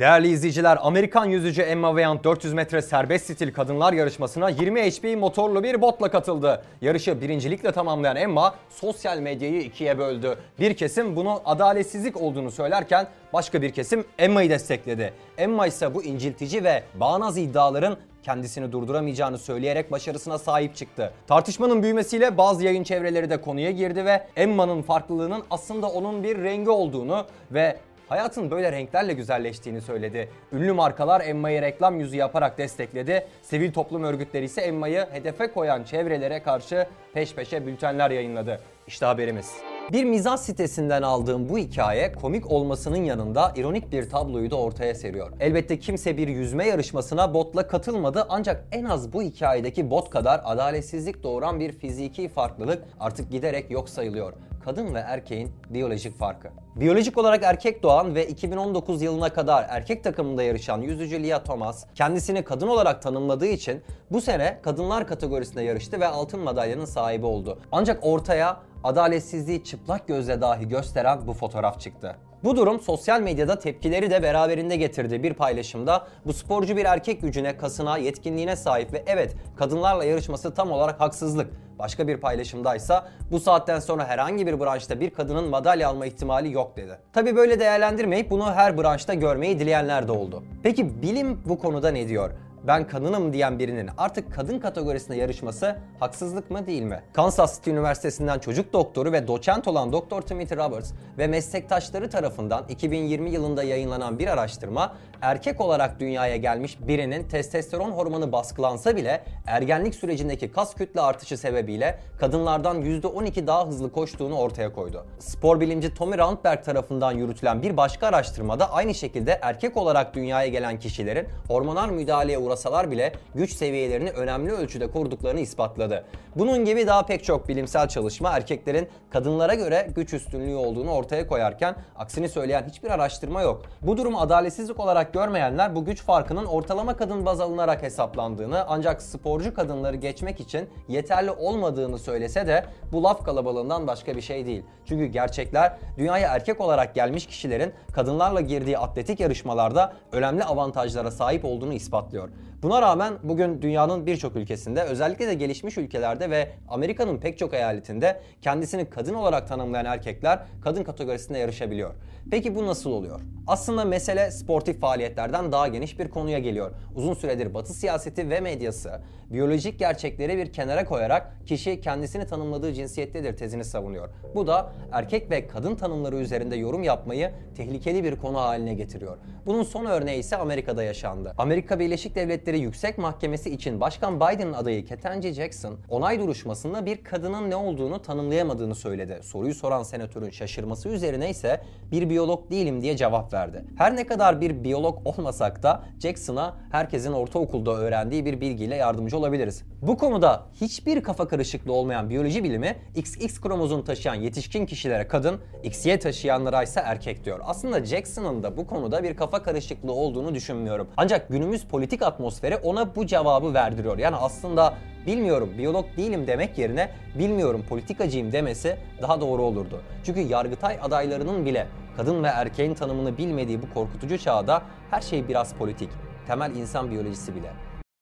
Değerli izleyiciler, Amerikan yüzücü Emma Weyand 400 metre serbest stil kadınlar yarışmasına 20 HP motorlu bir botla katıldı. Yarışı birincilikle tamamlayan Emma sosyal medyayı ikiye böldü. Bir kesim bunu adaletsizlik olduğunu söylerken başka bir kesim Emma'yı destekledi. Emma ise bu inciltici ve bağnaz iddiaların kendisini durduramayacağını söyleyerek başarısına sahip çıktı. Tartışmanın büyümesiyle bazı yayın çevreleri de konuya girdi ve Emma'nın farklılığının aslında onun bir rengi olduğunu ve hayatın böyle renklerle güzelleştiğini söyledi. Ünlü markalar Emma'yı reklam yüzü yaparak destekledi. Sivil toplum örgütleri ise Emma'yı hedefe koyan çevrelere karşı peş peşe bültenler yayınladı. İşte haberimiz. Bir mizah sitesinden aldığım bu hikaye komik olmasının yanında ironik bir tabloyu da ortaya seriyor. Elbette kimse bir yüzme yarışmasına botla katılmadı ancak en az bu hikayedeki bot kadar adaletsizlik doğuran bir fiziki farklılık artık giderek yok sayılıyor kadın ve erkeğin biyolojik farkı. Biyolojik olarak erkek doğan ve 2019 yılına kadar erkek takımında yarışan yüzücü Lia Thomas kendisini kadın olarak tanımladığı için bu sene kadınlar kategorisinde yarıştı ve altın madalyanın sahibi oldu. Ancak ortaya adaletsizliği çıplak gözle dahi gösteren bu fotoğraf çıktı. Bu durum sosyal medyada tepkileri de beraberinde getirdi. Bir paylaşımda bu sporcu bir erkek gücüne, kasına, yetkinliğine sahip ve evet kadınlarla yarışması tam olarak haksızlık. Başka bir paylaşımdaysa bu saatten sonra herhangi bir branşta bir kadının madalya alma ihtimali yok dedi. Tabi böyle değerlendirmeyip bunu her branşta görmeyi dileyenler de oldu. Peki bilim bu konuda ne diyor? Ben kadınım diyen birinin artık kadın kategorisinde yarışması haksızlık mı değil mi? Kansas City Üniversitesi'nden çocuk doktoru ve doçent olan Dr. Timothy Roberts ve meslektaşları tarafından 2020 yılında yayınlanan bir araştırma erkek olarak dünyaya gelmiş birinin testosteron hormonu baskılansa bile ergenlik sürecindeki kas kütle artışı sebebiyle kadınlardan %12 daha hızlı koştuğunu ortaya koydu. Spor bilimci Tommy Roundberg tarafından yürütülen bir başka araştırmada aynı şekilde erkek olarak dünyaya gelen kişilerin hormonal müdahaleye uğrasalar bile güç seviyelerini önemli ölçüde koruduklarını ispatladı. Bunun gibi daha pek çok bilimsel çalışma erkeklerin kadınlara göre güç üstünlüğü olduğunu ortaya koyarken aksini söyleyen hiçbir araştırma yok. Bu durumu adaletsizlik olarak görmeyenler bu güç farkının ortalama kadın baz alınarak hesaplandığını ancak sporcu kadınları geçmek için yeterli olmadığını söylese de bu laf kalabalığından başka bir şey değil. Çünkü gerçekler dünyaya erkek olarak gelmiş kişilerin kadınlarla girdiği atletik yarışmalarda önemli avantajlara sahip olduğunu ispatlıyor. Buna rağmen bugün dünyanın birçok ülkesinde özellikle de gelişmiş ülkelerde ve Amerika'nın pek çok eyaletinde kendisini kadın olarak tanımlayan erkekler kadın kategorisinde yarışabiliyor. Peki bu nasıl oluyor? Aslında mesele sportif faaliyetlerden daha geniş bir konuya geliyor. Uzun süredir Batı siyaseti ve medyası biyolojik gerçekleri bir kenara koyarak kişi kendisini tanımladığı cinsiyettedir tezini savunuyor. Bu da erkek ve kadın tanımları üzerinde yorum yapmayı tehlikeli bir konu haline getiriyor. Bunun son örneği ise Amerika'da yaşandı. Amerika Birleşik Devletleri Yüksek Mahkemesi için Başkan Biden'ın adayı Ketanji Jackson onay duruşmasında bir kadının ne olduğunu tanımlayamadığını söyledi. Soruyu soran senatörün şaşırması üzerine ise bir biyolog değilim diye cevap verdi. Her ne kadar bir biyolog olmasak da Jackson'a herkesin ortaokulda öğrendiği bir bilgiyle yardımcı olabiliriz. Bu konuda hiçbir kafa karışıklığı olmayan biyoloji bilimi XX kromozom taşıyan yetişkin kişilere kadın, XY taşıyanlara ise erkek diyor. Aslında Jackson'ın da bu konuda bir kafa karışıklığı olduğunu düşünmüyorum. Ancak günümüz politik atmosferi ona bu cevabı verdiriyor. Yani aslında bilmiyorum biyolog değilim demek yerine bilmiyorum politikacıyım demesi daha doğru olurdu. Çünkü Yargıtay adaylarının bile kadın ve erkeğin tanımını bilmediği bu korkutucu çağda her şey biraz politik. Temel insan biyolojisi bile.